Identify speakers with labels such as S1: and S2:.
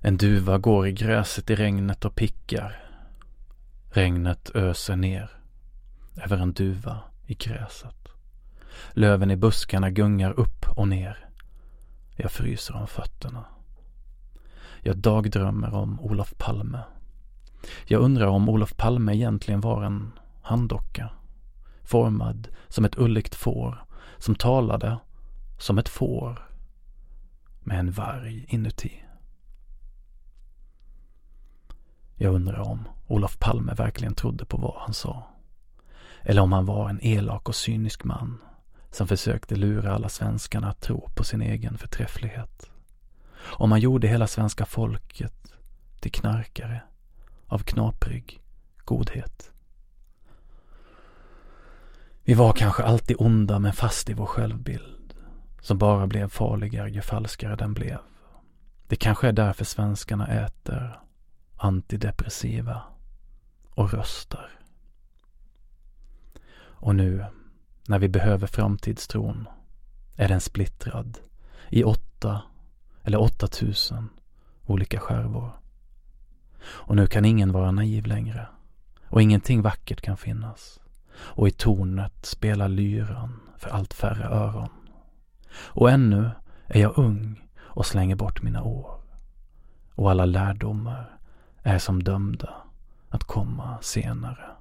S1: En duva går i gräset i regnet och pickar. Regnet öser ner över en duva i gräset. Löven i buskarna gungar upp och ner. Jag fryser om fötterna. Jag dagdrömmer om Olof Palme. Jag undrar om Olof Palme egentligen var en handdocka. Formad som ett ulligt får. Som talade som ett får. Med en varg inuti. Jag undrar om Olof Palme verkligen trodde på vad han sa. Eller om han var en elak och cynisk man som försökte lura alla svenskarna att tro på sin egen förträfflighet. Om han gjorde hela svenska folket till knarkare av knaprig godhet. Vi var kanske alltid onda men fast i vår självbild som bara blev farligare ju falskare den blev. Det kanske är därför svenskarna äter antidepressiva och röster Och nu, när vi behöver framtidstron, är den splittrad i åtta eller åtta tusen olika skärvor. Och nu kan ingen vara naiv längre. Och ingenting vackert kan finnas. Och i tornet spelar lyran för allt färre öron. Och ännu är jag ung och slänger bort mina år. Och alla lärdomar är som dömda att komma senare.